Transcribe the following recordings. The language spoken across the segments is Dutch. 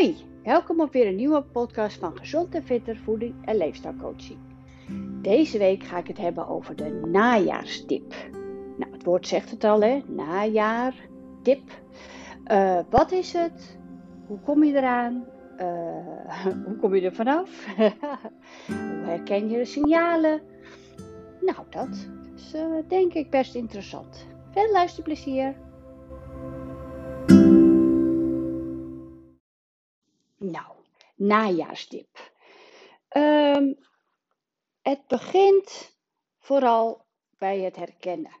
Hoi, welkom op weer een nieuwe podcast van Gezond en Fitter Voeding en Leefstijlcoaching. Deze week ga ik het hebben over de najaarstip. Nou, het woord zegt het al, hè? Najaartip. Uh, wat is het? Hoe kom je eraan? Uh, hoe kom je er vanaf? hoe herken je de signalen? Nou, dat is uh, denk ik best interessant. Veel luisterplezier! Najaarstip. Um, het begint vooral bij het herkennen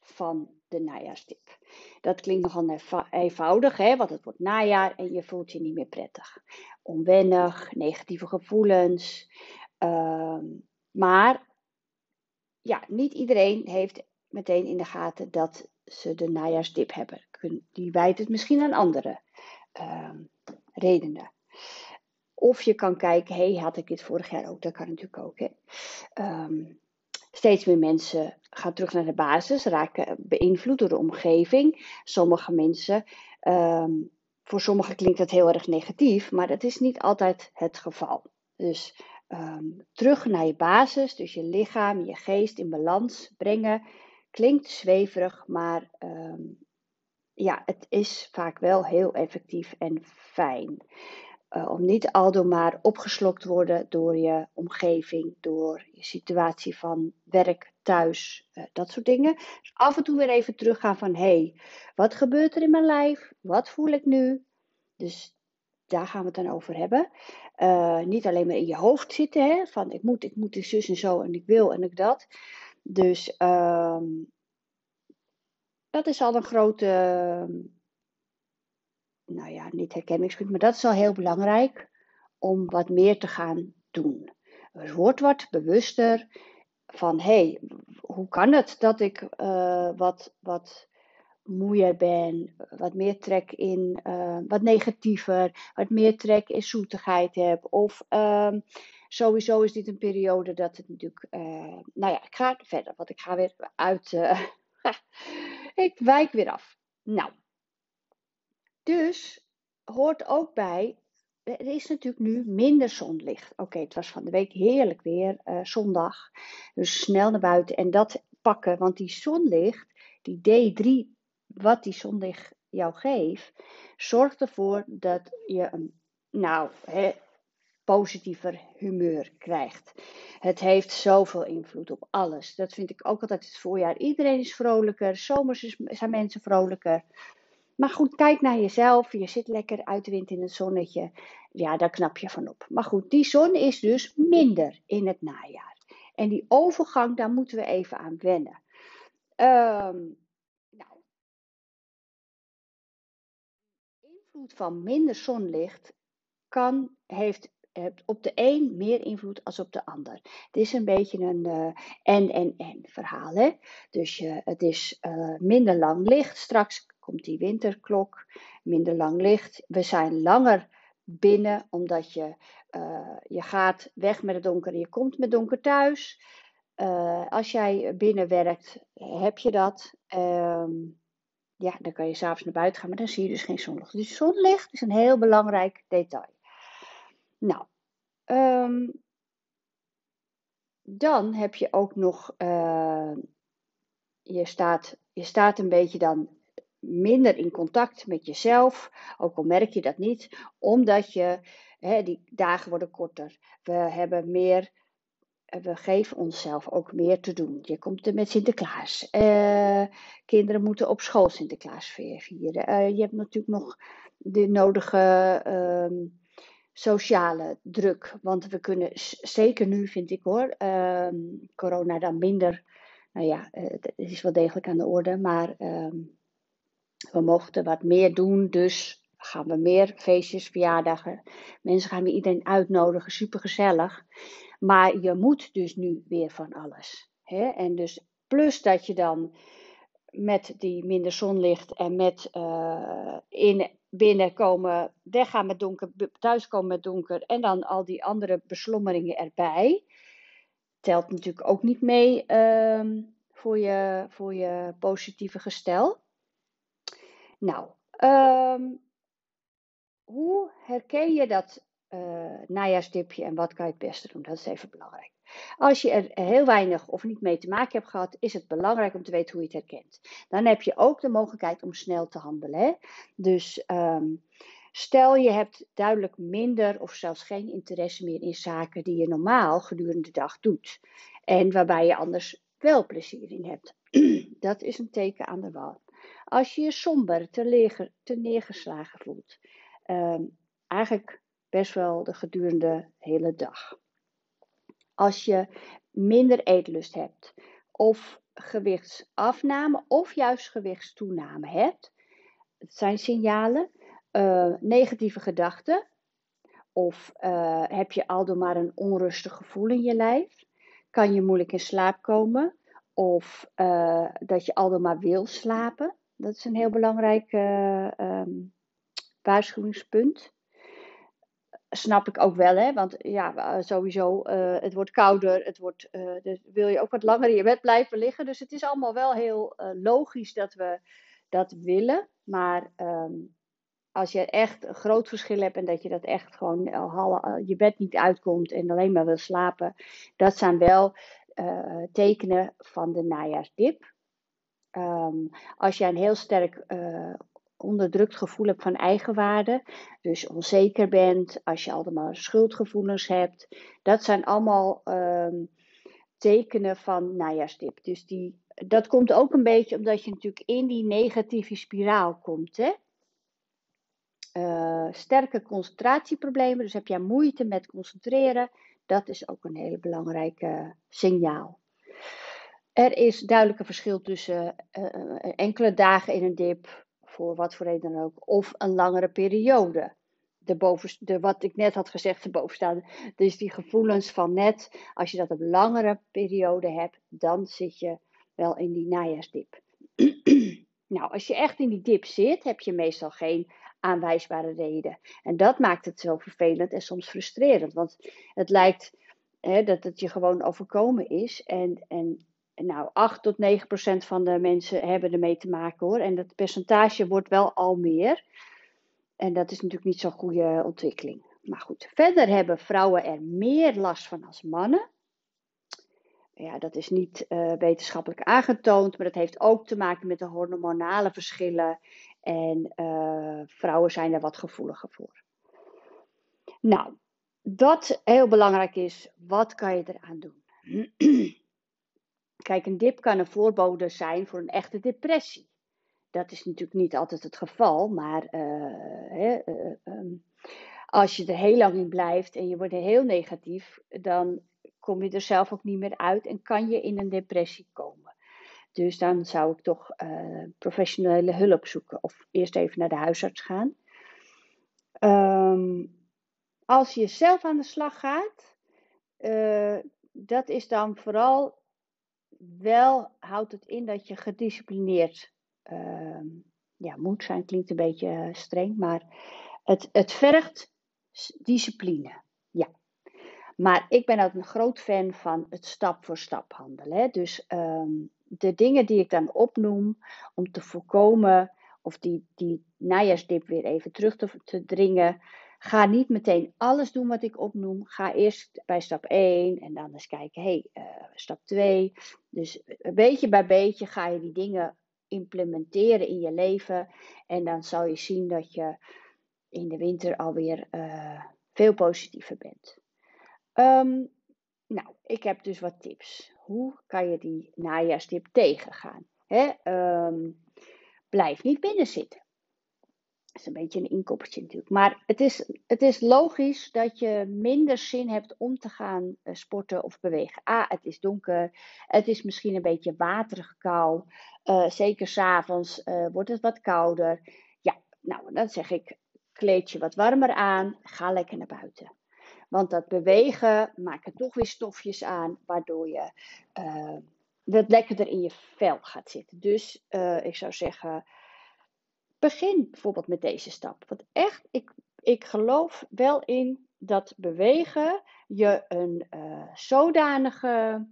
van de najaarstip. Dat klinkt nogal eenvoudig, hè, want het wordt najaar en je voelt je niet meer prettig. Onwennig, negatieve gevoelens. Um, maar ja, niet iedereen heeft meteen in de gaten dat ze de najaarstip hebben. Die wijt het misschien aan andere um, redenen. Of je kan kijken, hey, had ik dit vorig jaar ook? Dat kan natuurlijk ook. Hè? Um, steeds meer mensen gaan terug naar de basis, raken beïnvloed door de omgeving. Sommige mensen, um, voor sommigen klinkt dat heel erg negatief, maar dat is niet altijd het geval. Dus um, terug naar je basis, dus je lichaam, je geest in balans brengen, klinkt zweverig, maar ja, het is vaak wel heel effectief en fijn. Uh, om niet aldoor maar opgeslokt te worden door je omgeving, door je situatie van werk, thuis, uh, dat soort dingen. Dus af en toe weer even teruggaan van, hé, hey, wat gebeurt er in mijn lijf? Wat voel ik nu? Dus daar gaan we het dan over hebben. Uh, niet alleen maar in je hoofd zitten, hè, van ik moet, ik moet, de zus en zo en ik wil en ik dat. Dus ehm, dat is al een grote nou ja, niet herkenningspunt, maar dat is al heel belangrijk om wat meer te gaan doen. Dus word wat bewuster van, hé, hey, hoe kan het dat ik uh, wat, wat moeier ben, wat meer trek in, uh, wat negatiever, wat meer trek in zoetigheid heb. Of uh, sowieso is dit een periode dat het natuurlijk, uh, nou ja, ik ga verder, want ik ga weer uit, ik wijk weer af. Nou, dus hoort ook bij, er is natuurlijk nu minder zonlicht. Oké, het was van de week heerlijk weer, uh, zondag. Dus snel naar buiten en dat pakken, want die zonlicht, die D3, wat die zonlicht jou geeft, zorgt ervoor dat je een, nou, hè, positiever humeur krijgt. Het heeft zoveel invloed op alles. Dat vind ik ook altijd het voorjaar. Iedereen is vrolijker, zomers zijn mensen vrolijker. Maar goed, kijk naar jezelf. Je zit lekker uit de wind in het zonnetje. Ja, daar knap je van op. Maar goed, die zon is dus minder in het najaar. En die overgang, daar moeten we even aan wennen. Um, nou, invloed van minder zonlicht kan, heeft op de een meer invloed als op de ander. Het is een beetje een uh, en en en verhaal. Hè? Dus uh, het is uh, minder lang licht. Straks komt die winterklok, minder lang licht. We zijn langer binnen omdat je, uh, je gaat weg met het donker en je komt met donker thuis. Uh, als jij binnen werkt, heb je dat. Uh, ja, dan kan je s'avonds naar buiten gaan, maar dan zie je dus geen zonlicht. Dus zonlicht is een heel belangrijk detail. Nou, um, dan heb je ook nog, uh, je, staat, je staat een beetje dan minder in contact met jezelf, ook al merk je dat niet, omdat je, hè, die dagen worden korter. We hebben meer, we geven onszelf ook meer te doen. Je komt er met Sinterklaas. Uh, kinderen moeten op school Sinterklaas vieren. Uh, je hebt natuurlijk nog de nodige uh, sociale druk, want we kunnen, zeker nu vind ik hoor, ehm, corona dan minder, nou ja, eh, het is wel degelijk aan de orde, maar ehm, we mochten wat meer doen, dus gaan we meer feestjes, verjaardagen. Mensen gaan weer iedereen uitnodigen, super gezellig. Maar je moet dus nu weer van alles. Hè? En dus plus dat je dan met die minder zonlicht en met uh, in, binnenkomen, weggaan met donker, thuiskomen met donker en dan al die andere beslommeringen erbij. Telt natuurlijk ook niet mee uh, voor, je, voor je positieve gestel. Nou, um, hoe herken je dat uh, najaarsdipje en wat kan je het beste doen? Dat is even belangrijk. Als je er heel weinig of niet mee te maken hebt gehad, is het belangrijk om te weten hoe je het herkent. Dan heb je ook de mogelijkheid om snel te handelen. Hè? Dus um, stel je hebt duidelijk minder of zelfs geen interesse meer in zaken die je normaal gedurende de dag doet. En waarbij je anders wel plezier in hebt. Dat is een teken aan de wal. Als je je somber, te, te neergeslagen voelt. Um, eigenlijk best wel de gedurende hele dag. Als je minder eetlust hebt, of gewichtsafname, of juist gewichtstoename hebt, het zijn signalen. Uh, negatieve gedachten, of uh, heb je aldoor maar een onrustig gevoel in je lijf? Kan je moeilijk in slaap komen? Of uh, dat je aldoor maar wil slapen? Dat is een heel belangrijk um, waarschuwingspunt snap ik ook wel, hè? Want ja, eh, sowieso, het wordt kouder, het wordt, dus wil je ook wat langer in je bed blijven liggen. Dus het is allemaal wel heel logisch dat we dat willen. Maar um, als je echt een groot verschil hebt en dat je dat echt gewoon je bed niet uitkomt en alleen maar wil slapen, dat zijn wel tekenen van de najaarsdip. Um, als je een heel sterk onderdrukt gevoel hebt van eigenwaarde, dus onzeker bent, als je allemaal schuldgevoelens hebt. Dat zijn allemaal um, tekenen van najaarsdip. Dus die, dat komt ook een beetje omdat je natuurlijk in die negatieve spiraal komt. Hè? Uh, sterke concentratieproblemen, dus heb jij moeite met concentreren, dat is ook een hele belangrijke signaal. Er is duidelijk een verschil tussen uh, enkele dagen in een dip, voor wat voor reden dan ook, of een langere periode. De boven, de, wat ik net had gezegd, de bovenstaande. Dus die gevoelens van net, als je dat op langere periode hebt, dan zit je wel in die najaarsdip. nou, als je echt in die dip zit, heb je meestal geen aanwijsbare reden. En dat maakt het zo vervelend en soms frustrerend. Want het lijkt hè, dat het je gewoon overkomen is. En, en nou, 8 tot 9 procent van de mensen hebben ermee te maken hoor. En dat percentage wordt wel al meer. En dat is natuurlijk niet zo'n goede ontwikkeling. Maar goed, verder hebben vrouwen er meer last van als mannen. Ja, dat is niet uh, wetenschappelijk aangetoond, maar dat heeft ook te maken met de hormonale verschillen. En uh, vrouwen zijn er wat gevoeliger voor. Nou, dat heel belangrijk is, wat kan je eraan doen? Kijk, een dip kan een voorbode zijn voor een echte depressie. Dat is natuurlijk niet altijd het geval, maar uh, hè, uh, um, als je er heel lang in blijft en je wordt heel negatief, dan kom je er zelf ook niet meer uit en kan je in een depressie komen. Dus dan zou ik toch uh, professionele hulp zoeken of eerst even naar de huisarts gaan. Um, als je zelf aan de slag gaat, dat is dan vooral wel houdt het in dat je gedisciplineerd uh, ja, moet zijn. Klinkt een beetje eh, streng, maar het, het vergt discipline. Ja. Maar ik ben ook een groot fan van het stap voor stap handelen. Hè? Dus um, de dingen die ik dan opnoem om te voorkomen of die, die najaarsdip weer even terug te, te dringen. Ga niet meteen alles doen wat ik opnoem. Ga eerst bij stap 1 en dan eens kijken, hey, uh, stap 2. Dus beetje bij beetje ga je die dingen implementeren in je leven. En dan zal je zien dat je in de winter alweer uh, veel positiever bent. Um, nou, ik heb dus wat tips. Hoe kan je die najaarsdip tegengaan? Hè? Um, blijf niet binnen zitten. Dat is een beetje een inkoppertje natuurlijk. Maar het is, het is logisch dat je minder zin hebt om te gaan uh, sporten of bewegen. A, het is donker. Het is misschien een beetje waterig kou. Uh, zeker s'avonds uh, wordt het wat kouder. Ja, nou, dan zeg ik, kleed je wat warmer aan. Ga lekker naar buiten. Want dat bewegen maakt toch weer stofjes aan, waardoor je wat lekkerder in je vel gaat zitten. Dus ik zou zeggen Begin bijvoorbeeld met deze stap. Want echt, ik, ik geloof wel in dat bewegen je een uh, zodanige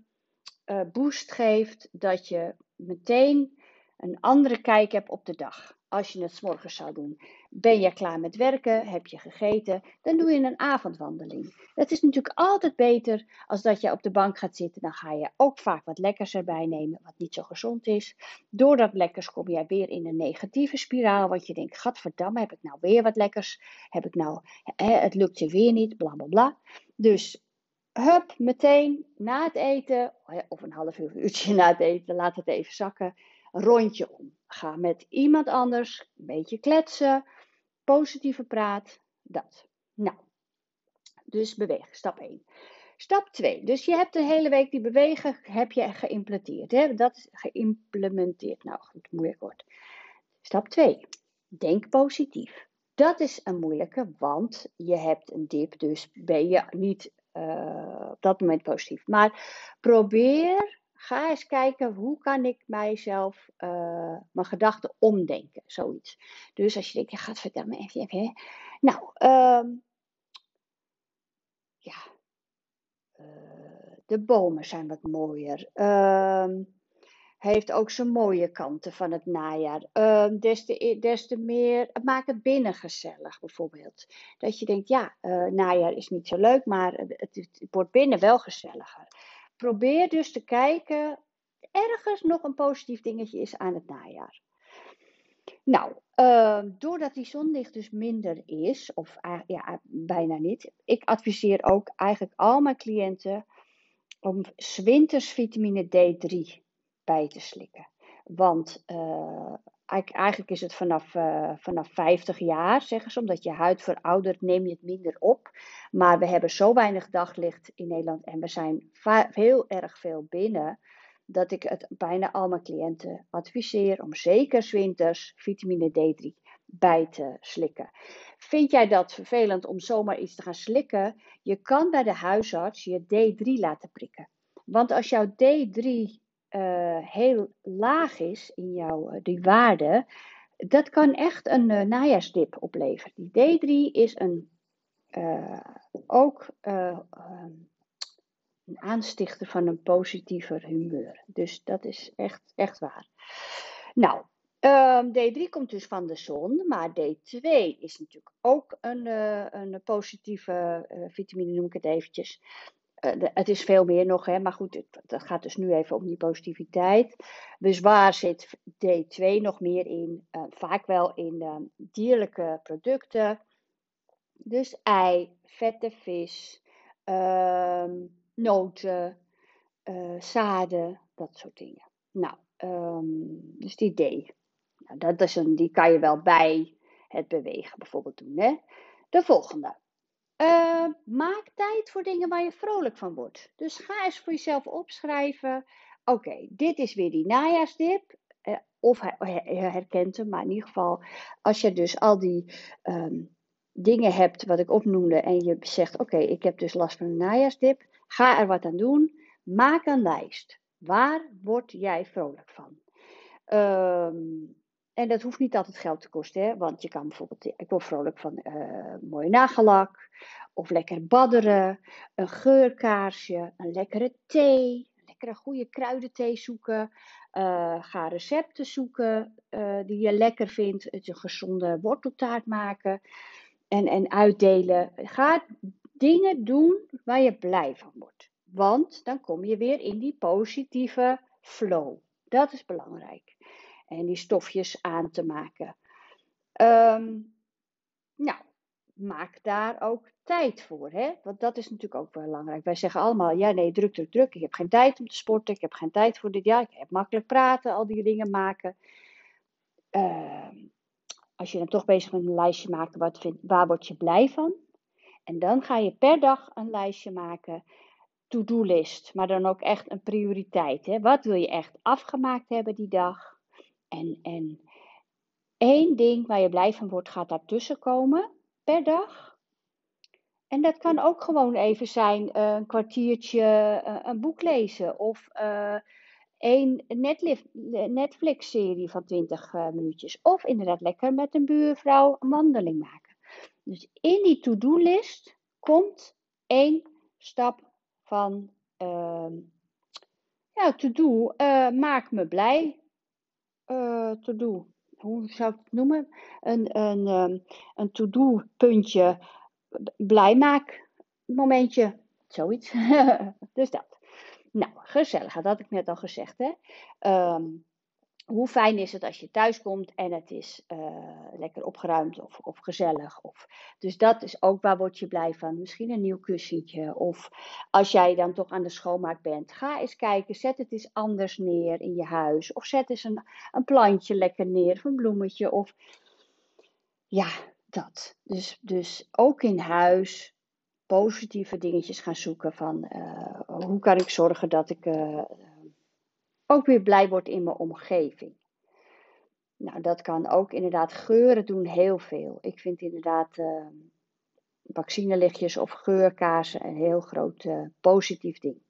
uh, boost geeft dat je meteen een andere kijk hebt op de dag. Als je het 's morgens zou doen. Ben je klaar met werken? Heb je gegeten? Dan doe je een avondwandeling. Het is natuurlijk altijd beter als dat je op de bank gaat zitten. Dan ga je ook vaak wat lekkers erbij nemen, wat niet zo gezond is. Door dat lekkers kom je weer in een negatieve spiraal. Want je denkt, gadverdamme, heb ik nou weer wat lekkers? Heb ik nou, het lukt je weer niet, bla bla bla. Dus hup, meteen na het eten, of een half uur, uurtje na het eten, laat het even zakken. Rondje om. Ga met iemand anders, een beetje kletsen, positieve praat, dat. Nou, dus bewegen, stap 1. Stap 2. Dus je hebt de hele week die bewegen heb je geïmplementeerd. Hè? Dat is geïmplementeerd. Nou goed, moeilijk woord. Stap 2. Denk positief. Dat is een moeilijke, want je hebt een dip, dus ben je niet uh, op dat moment positief. Maar probeer, ga eens kijken hoe kan ik mijzelf, uh, mijn gedachten omdenken, zoiets. Dus als je denkt, je gaat vertellen, even, even. Nou, um, ja, uh, de bomen zijn wat mooier. Uh, heeft ook zijn mooie kanten van het najaar. Te, e-, des te meer, maak het binnen gezellig bijvoorbeeld. Dat je denkt, ja, uh, najaar is niet zo leuk, maar het, het, wordt binnen wel gezelliger. Probeer dus te kijken, ergens nog een positief dingetje is aan het najaar. Nou, uh, doordat die zonlicht dus minder is, of ja, bijna niet, ik adviseer ook eigenlijk al mijn cliënten om winters vitamine D3 bij te slikken. Want uh, eigenlijk is het vanaf, uh, vanaf 50 jaar, zeggen ze, omdat je huid veroudert, neem je het minder op. Maar we hebben zo weinig daglicht in Nederland en we zijn heel erg veel binnen, dat ik het bijna al mijn cliënten adviseer om zeker winters vitamine D3 bij te slikken. Vind jij dat vervelend om zomaar iets te gaan slikken? Je kan bij de huisarts je D3 laten prikken. Want als jouw D3 uh, heel laag is in jouw uh, die waarde, dat kan echt een uh, najaarsdip opleveren. Die D3 is een, ook een aanstichter van een positiever humeur. Dus dat is echt, echt waar. Nou, um, D3 komt dus van de zon, maar D2 is natuurlijk ook een, een positieve vitamine, noem ik het eventjes. Uh, het is veel meer nog, hè, maar goed, het, gaat dus nu even om die positiviteit. Dus waar zit D2 nog meer in? Uh, vaak wel in uh, dierlijke producten. Dus ei, vette vis, ehm, noten, zaden, dat soort dingen. Nou, um, dus die D. Nou, dat is een, die kan je wel bij het bewegen bijvoorbeeld doen. Hè? De volgende. Uh, maak tijd voor dingen waar je vrolijk van wordt. Dus ga eens voor jezelf opschrijven. Oké, dit is weer die najaarsdip. Uh, of je herkent hem, maar in ieder geval, als je dus al die um, dingen hebt wat ik opnoemde en je zegt: Oké, ik heb dus last van een najaarsdip, ga er wat aan doen. Maak een lijst. Waar word jij vrolijk van? Um, en dat hoeft niet altijd geld te kosten, hè? want je kan bijvoorbeeld, ik word vrolijk van uh, mooie nagellak, of lekker badderen, een geurkaarsje, een lekkere thee, een lekkere goede kruidenthee zoeken. Uh, ga recepten zoeken uh, die je lekker vindt, een gezonde worteltaart maken en, en uitdelen. Ga dingen doen waar je blij van wordt, want dan kom je weer in die positieve flow. Dat is belangrijk en die stofjes aan te maken. Um, nou, maak daar ook tijd voor. Hè? Want dat is natuurlijk ook belangrijk. Wij zeggen allemaal, ja nee, druk, druk, druk. Ik heb geen tijd om te sporten. Ik heb geen tijd voor dit. Ja, ik heb makkelijk praten, al die dingen maken. Uh, als je dan toch bezig bent met een lijstje maken, wat vind, waar word je blij van? En dan ga je per dag een lijstje maken. To-do-list, maar dan ook echt een prioriteit. Hè? Wat wil je echt afgemaakt hebben die dag? En, en één ding waar je blij van wordt, gaat daartussen komen per dag. En dat kan ook gewoon even zijn uh, een kwartiertje uh, een boek lezen of uh, een Netflix-serie van 20 minuutjes. Of inderdaad lekker met een buurvrouw een wandeling maken. Dus in die to-do-list komt één stap van ehm, ja, to-do, maak me blij uh, to do. hoe zou ik het noemen? Een, een, ehm, een to-do puntje, blij maak momentje, zoiets. dus dat. Nou, gezellig, dat had ik net al gezegd. Hè? Ehm, hoe fijn is het als je thuis komt en het is uh, lekker opgeruimd of, of gezellig. Of, dus dat is ook waar word je blij van. Misschien een nieuw kussentje. Of als jij dan toch aan de schoonmaak bent, ga eens kijken. Zet het eens anders neer in je huis. Of zet eens een, een plantje lekker neer of een bloemetje. Of ja, dat. Dus, dus ook in huis positieve dingetjes gaan zoeken van uh, hoe kan ik zorgen dat ik uh, ook weer blij word in mijn omgeving. Nou, dat kan ook inderdaad. Geuren doen heel veel. Ik vind inderdaad uh, vaccinelichtjes of geurkaarsen een heel groot uh, positief ding.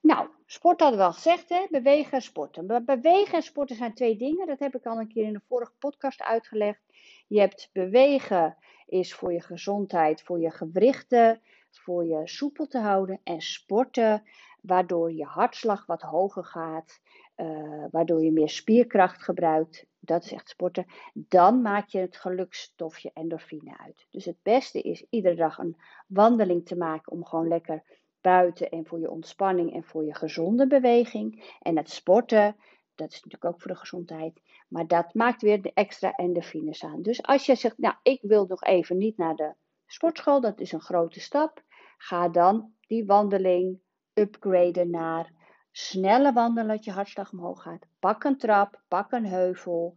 Nou, sport hadden we al gezegd, hè? bewegen en sporten. Bewegen en sporten zijn twee dingen. Dat heb ik al een keer in de vorige podcast uitgelegd. Je hebt bewegen is voor je gezondheid, voor je gewrichten, voor je soepel te houden. En sporten waardoor je hartslag wat hoger gaat, uh, waardoor je meer spierkracht gebruikt, dat is echt sporten, dan maak je het gelukstofje endorfine uit. Dus het beste is iedere dag een wandeling te maken om gewoon lekker buiten en voor je ontspanning en voor je gezonde beweging. En het sporten, dat is natuurlijk ook voor de gezondheid, maar dat maakt weer de extra endorfines aan. Dus als je zegt, nou ik wil nog even niet naar de sportschool, dat is een grote stap, ga dan die wandeling upgraden naar snelle wandelen dat je hartslag omhoog gaat. Pak een trap, pak een heuvel.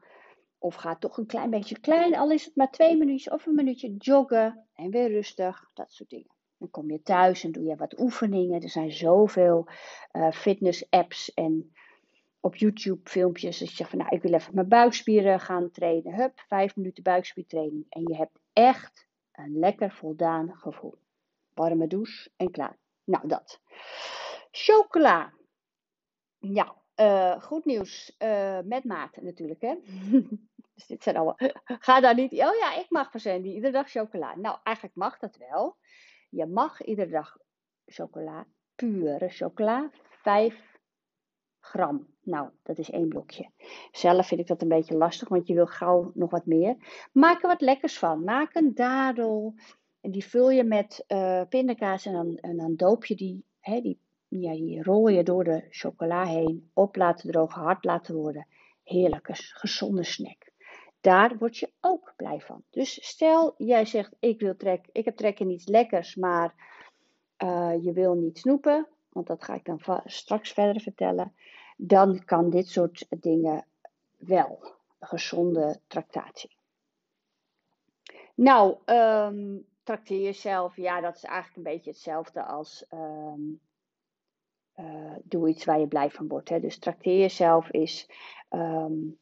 Of ga toch een klein beetje klein, al is het maar twee minuutjes of een minuutje joggen. En weer rustig, dat soort dingen. Dan kom je thuis en doe je wat oefeningen. Er zijn zoveel uh, fitness apps en op YouTube filmpjes. Dus je zegt van nou ik wil even mijn buikspieren gaan trainen. Hup, vijf minuten buikspiertraining. En je hebt echt een lekker voldaan gevoel. Warme douche en klaar. Nou, dat. Chocola. Ja, uh, goed nieuws. Uh, met maat natuurlijk, hè. dus dit zijn allemaal... Ga daar niet... Oh ja, ik mag die iedere dag chocola. Nou, eigenlijk mag dat wel. Je mag iedere dag chocola, pure chocola, 5 gram. Nou, dat is één blokje. Zelf vind ik dat een beetje lastig, want je wil gauw nog wat meer. Maak er wat lekkers van. Maak een dadel. En die vul je met uh, pindakaas en dan, en dan doop je die hè, die, ja, die rol je door de chocola heen, op laten drogen, hard laten worden. Heerlijke, gezonde snack. Daar word je ook blij van. Dus stel, jij zegt, ik, wil trek, ik heb trek in iets lekkers, maar uh, je wil niet snoepen, want dat ga ik dan straks verder vertellen. Dan kan dit soort dingen wel. Een gezonde tractatie. Nou, um, trakteer jezelf. Ja, dat is eigenlijk een beetje hetzelfde als um, uh, doe iets waar je blij van wordt. Hè. Dus trakteer jezelf is um,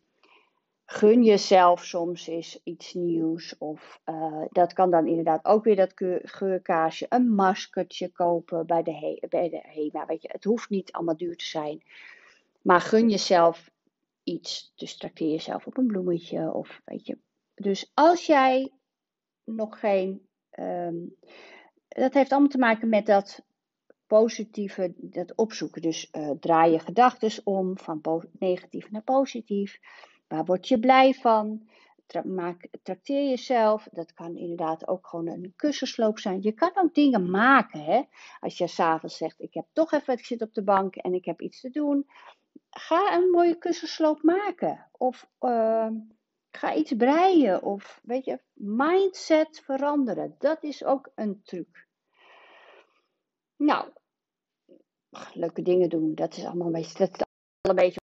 gun jezelf soms iets nieuws. Of uh, dat kan dan inderdaad ook weer dat geurkaarsje, een maskertje kopen bij de, he bij de HEMA. Weet je, het hoeft niet allemaal duur te zijn. Maar gun jezelf iets. Dus trakteer jezelf op een bloemetje. Of weet je. Dus als jij nog geen Um, dat heeft allemaal te maken met dat positieve, dat opzoeken. Dus uh, draai je gedachten om van negatief naar positief. Waar word je blij van? Maak, trakteer jezelf. Dat kan inderdaad ook gewoon een kussensloop zijn. Je kan ook dingen maken. Hè? Als je s'avonds zegt, ik heb toch even, ik zit op de bank en ik heb iets te doen. Ga een mooie kussensloop maken. Of uh, Ga iets breien of weet je, mindset veranderen. Dat is ook een truc. Nou, leuke dingen doen, dat is allemaal een beetje, dat een beetje.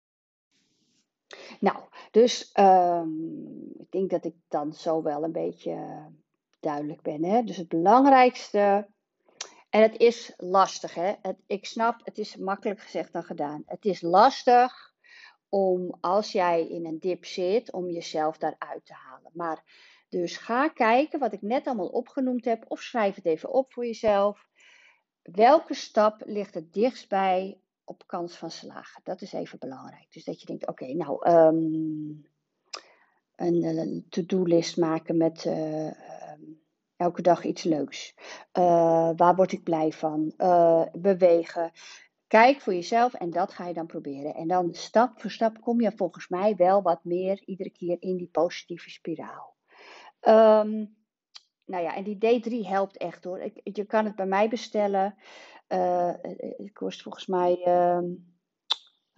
Nou, dus um, ik denk dat ik dan zo wel een beetje duidelijk ben. Hè? Dus het belangrijkste, en het is lastig, hè? Het, ik snap, het is makkelijk gezegd dan gedaan. Het is lastig om als jij in een dip zit, om jezelf daaruit te halen. Maar dus ga kijken wat ik net allemaal opgenoemd heb, of schrijf het even op voor jezelf. Welke stap ligt het dichtst bij op kans van slagen? Dat is even belangrijk. Dus dat je denkt, oké, nou, um, een, een to-do-list maken met uh, elke dag iets leuks. Uh, waar word ik blij van? Bewegen. Kijk voor jezelf en dat ga je dan proberen. En dan stap voor stap kom je volgens mij wel wat meer iedere keer in die positieve spiraal. Um, nou ja, en die D3 helpt echt hoor. Je kan het bij mij bestellen. Uh, het kost volgens mij, uh,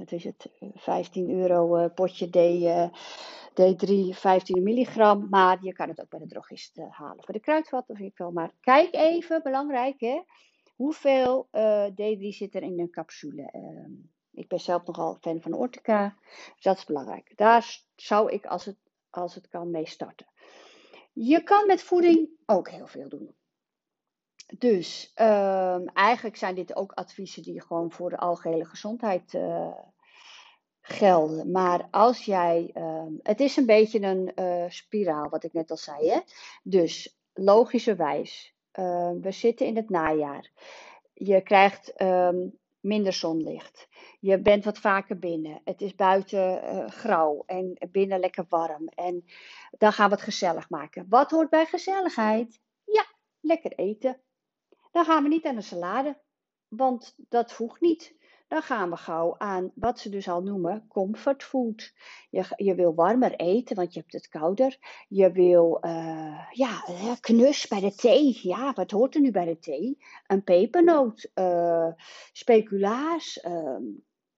is het, 15 euro potje D, D3, 15 milligram. Maar je kan het ook bij de drogist halen voor de kruidvat of ik wel. Maar kijk even, belangrijk hè, hoeveel D3 zit er in een capsule. Ehm, ik ben zelf nogal fan van Ortica, dus dat is belangrijk. Daar zou ik als het, als het kan mee starten. Je kan met voeding ook heel veel doen. Dus uh, eigenlijk zijn dit ook adviezen die gewoon voor de algehele gezondheid uh, gelden. Maar als jij, uh, het is een beetje een uh, spiraal, wat ik net al zei. Hè? Dus logischerwijs, ehm, we zitten in het najaar. Je krijgt ehm, minder zonlicht. Je bent wat vaker binnen. Het is buiten uh, grauw en binnen lekker warm. En dan gaan we het gezellig maken. Wat hoort bij gezelligheid? Ja, lekker eten. Dan gaan we niet aan de salade, want dat voegt niet dan gaan we gauw aan wat ze dus al noemen comfort food. Je, je wil warmer eten, want je hebt het kouder. Je wil uh, ja, knus bij de thee. Ja, wat hoort er nu bij de thee? Een pepernoot, uh, speculaas, uh,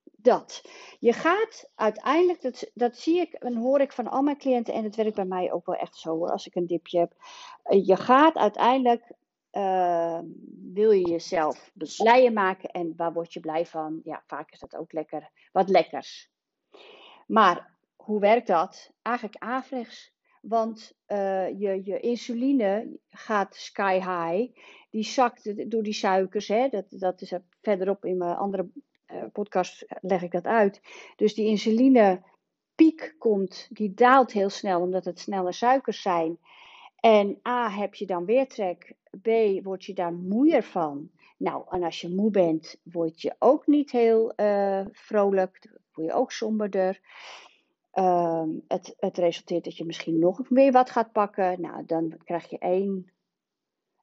dat. Je gaat uiteindelijk, dat, dat zie ik en hoor ik van al mijn cliënten en het werkt bij mij ook wel echt zo als ik een dipje heb. Je gaat uiteindelijk uh, wil je jezelf blijer maken en waar word je blij van? Ja, vaak is dat ook lekker, wat lekkers. Maar hoe werkt dat? Eigenlijk averechts. Want uh, je, je insuline gaat sky high. Die zakt door die suikers. Hè? Dat, dat is verderop in mijn andere uh, podcast leg ik dat uit. Dus die insuline piek komt, die daalt heel snel omdat het snelle suikers zijn. En A, heb je dan weer trek. B, word je daar moeier van. Nou, en als je moe bent, word je ook niet heel uh, vrolijk. Word je ook somberder. Uh, het, het resulteert dat je misschien nog weer wat gaat pakken. Nou, dan krijg je één,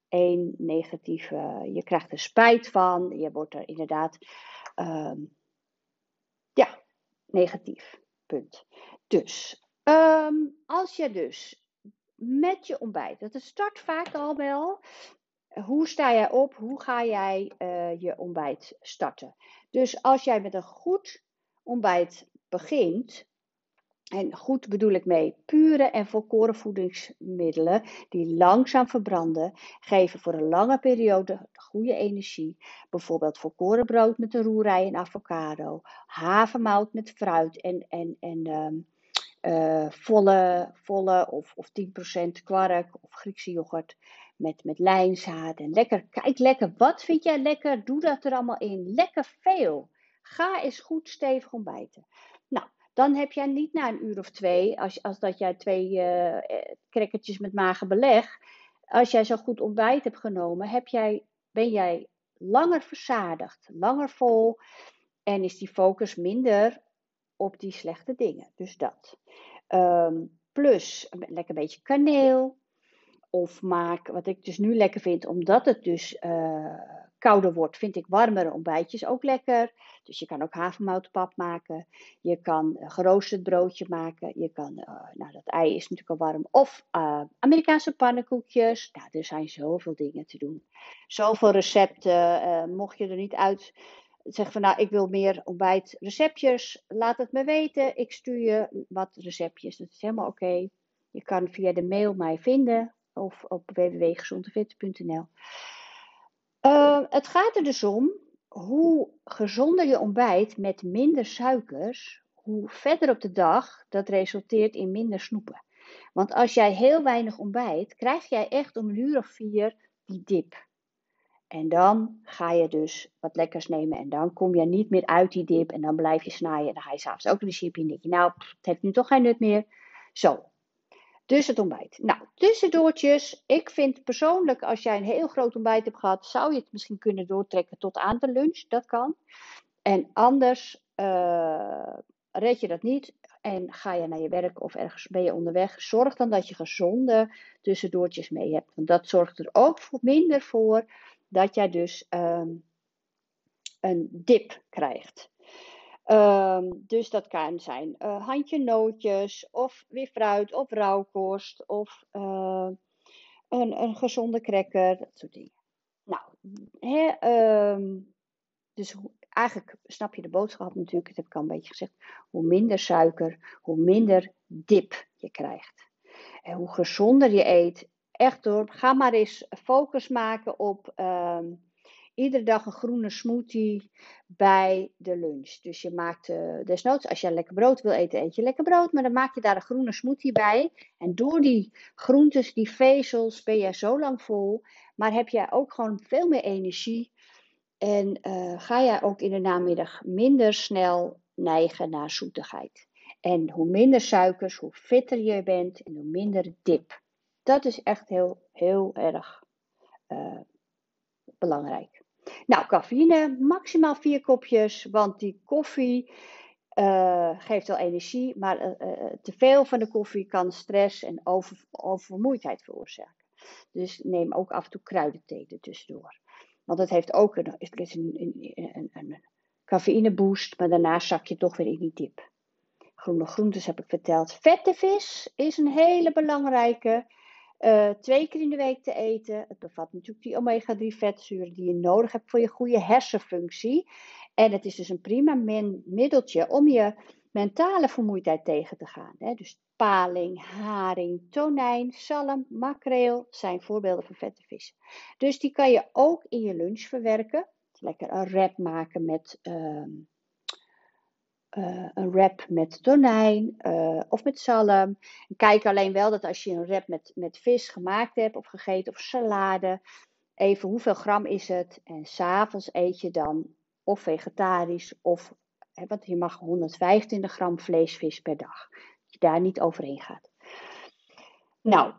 één negatieve. Je krijgt er spijt van. Je wordt er inderdaad, uh, ja, negatief. Punt. Dus, um, als je dus met je ontbijt. Dat start vaak al wel. Hoe sta jij op? Hoe ga jij uh, je ontbijt starten? Dus als jij met een goed ontbijt begint, en goed bedoel ik mee, pure en volkoren voedingsmiddelen die langzaam verbranden, geven voor een lange periode goede energie. Bijvoorbeeld volkoren brood met een roerij en avocado, havermout met fruit en, en, en um, uh, volle, volle of, of 10% kwark of Griekse yoghurt met, met lijnzaad. En lekker, kijk lekker, wat vind jij lekker? Doe dat er allemaal in. Lekker veel. Ga eens goed stevig ontbijten. Nou, dan heb jij niet na een uur of twee, als, als dat jij twee uh, crackertjes met mager beleg, als jij zo goed ontbijt hebt genomen, heb jij, ben jij langer verzadigd, langer vol en is die focus minder op die slechte dingen. Dus dat. Um, plus een lekker beetje kaneel. Of maak, wat ik dus nu lekker vind, omdat het dus uh, kouder wordt, vind ik warmere ontbijtjes ook lekker. Dus je kan ook havermoutpap maken. Je kan uh, geroosterd broodje maken. Je kan, uh, nou dat ei is natuurlijk al warm. Of Amerikaanse pannenkoekjes. Nou, er zijn zoveel dingen te doen. Zoveel recepten. mocht je er niet uit zeg van nou, ik wil meer ontbijt receptjes, laat het me weten. Ik stuur je wat receptjes. Dat is helemaal oké. Je kan via de mail mij vinden of op www.gezondevitten.nl. Uh, het gaat er dus om hoe gezonder je ontbijt met minder suikers, hoe verder op de dag dat resulteert in minder snoepen. Want als jij heel weinig ontbijt, krijg jij echt om een uur of vier die dip. En dan ga je dus wat lekkers nemen en dan kom je niet meer uit die dip en dan blijf je snijden. En dan ga je s'avonds ook de wc in. denk je, nou, het heeft nu toch geen nut meer. Zo, dus het ontbijt. Nou, tussendoortjes. Ik vind persoonlijk, als jij een heel groot ontbijt hebt gehad, zou je het misschien kunnen doortrekken tot aan de lunch. Dat kan. En anders uh, red je dat niet en ga je naar je werk of ergens ben je onderweg. Zorg dan dat je gezonde tussendoortjes mee hebt. Want dat zorgt er ook minder voor dat jij dus um, een dip krijgt. Ehm, dus dat kan zijn uh, handje nootjes, of weer fruit, of rauwkost, of uh, een, een gezonde cracker, dat soort dingen. Nou, um, dus eigenlijk snap je de boodschap natuurlijk, dat heb ik al een beetje gezegd. Hoe minder suiker, hoe minder dip je krijgt. En hoe gezonder je eet, echt door, ga maar eens focus maken op um, iedere dag een groene smoothie bij de lunch. Dus je maakt uh, desnoods, als je lekker brood wil eten, eet je lekker brood. Maar dan maak je daar een groene smoothie bij. En door die groentes, die vezels, ben je zo lang vol. Maar heb je ook gewoon veel meer energie. En uh, ga je ook in de namiddag minder snel neigen naar zoetigheid. En hoe minder suikers, hoe fitter je bent en hoe minder dip. Dat is echt heel, heel erg uh, belangrijk. Nou, cafeïne, maximaal vier kopjes, want die koffie uh, geeft wel energie, maar uh, te veel van de koffie kan stress en over, oververmoeidheid veroorzaken. Dus neem ook af en toe kruidenthee er tussendoor. Want het heeft ook een, een, een, een cafeïneboost, maar daarna zak je toch weer in die dip. Groene groentes heb ik verteld. Vette vis is een hele belangrijke. Uh, twee keer in de week te eten. Het bevat natuurlijk die omega-3 vetzuren die je nodig hebt voor je goede hersenfunctie. En het is dus een prima middeltje om je mentale vermoeidheid tegen te gaan. Hè. Dus paling, haring, tonijn, zalm, makreel zijn voorbeelden van vette vis. Dus die kan je ook in je lunch verwerken. Lekker een wrap maken met uh, uh, een wrap met tonijn uh, of met zalm. Kijk alleen wel dat als je een wrap met, met vis gemaakt hebt of gegeten of salade, even hoeveel gram is het. En s'avonds eet je dan of vegetarisch of, hè, want je mag 125 gram vleesvis per dag. Dat je daar niet overheen gaat. Nou,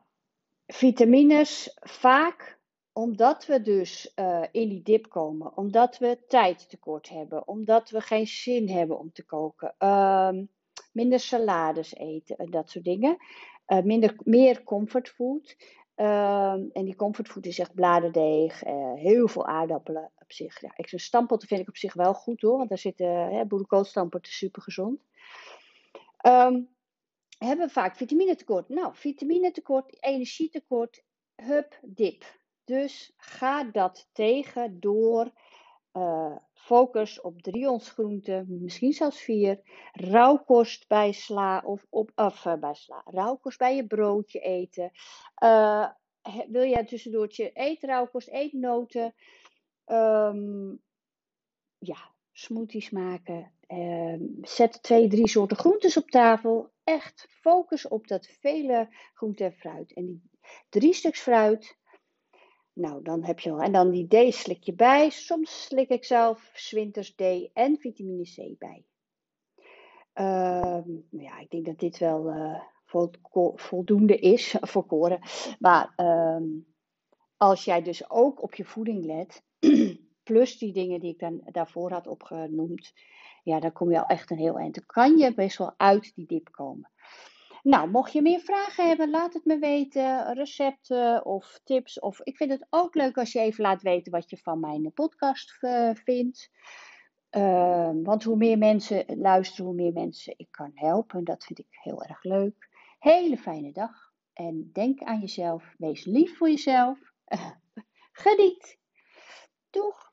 vitamines vaak omdat we dus uh, in die dip komen, omdat we tijd tekort hebben, omdat we geen zin hebben om te koken, uh, minder salades eten en dat soort dingen, uh, minder, meer comfortfood. Ehm, en die comfortfood is echt bladerdeeg, eh, heel veel aardappelen op zich. Ja, ik, stampotten vind ik op zich wel goed hoor, want daar zitten boerenkoolstampotten super gezond. Um, hebben we vaak vitamine-tekort? Nou, vitamine-tekort, energietekort, hup, dip. Dus ga dat tegen door uh, focus op drie onsgroenten, misschien zelfs vier. Rauwkost bij sla of, op, of uh, bij sla. Rauwkost bij je broodje eten. Uh, wil jij tussendoortje eet rauwkost, eet noten. Um, ja, smoothies maken. Um, zet twee, drie soorten groentes op tafel. Echt focus op dat vele groente en fruit. En die drie stuks fruit nou, dan heb je al. En dan die D slik je bij. Soms slik ik zelf zwinters D en vitamine C bij. Uh, ja, ik denk dat dit wel uh, voldoende is voor koren. Maar uh, als jij dus ook op je voeding let, plus die dingen die ik dan daarvoor had opgenoemd, ja, dan kom je al echt een heel eind. Dan kan je best wel uit die dip komen. Nou, mocht je meer vragen hebben, laat het me weten. Recepten of tips. Of ik vind het ook leuk als je even laat weten wat je van mijn podcast uh, vindt. Uh, want hoe meer mensen luisteren, hoe meer mensen ik kan helpen. Dat vind ik heel erg leuk. Hele fijne dag. En denk aan jezelf. Wees lief voor jezelf. Geniet. Doeg.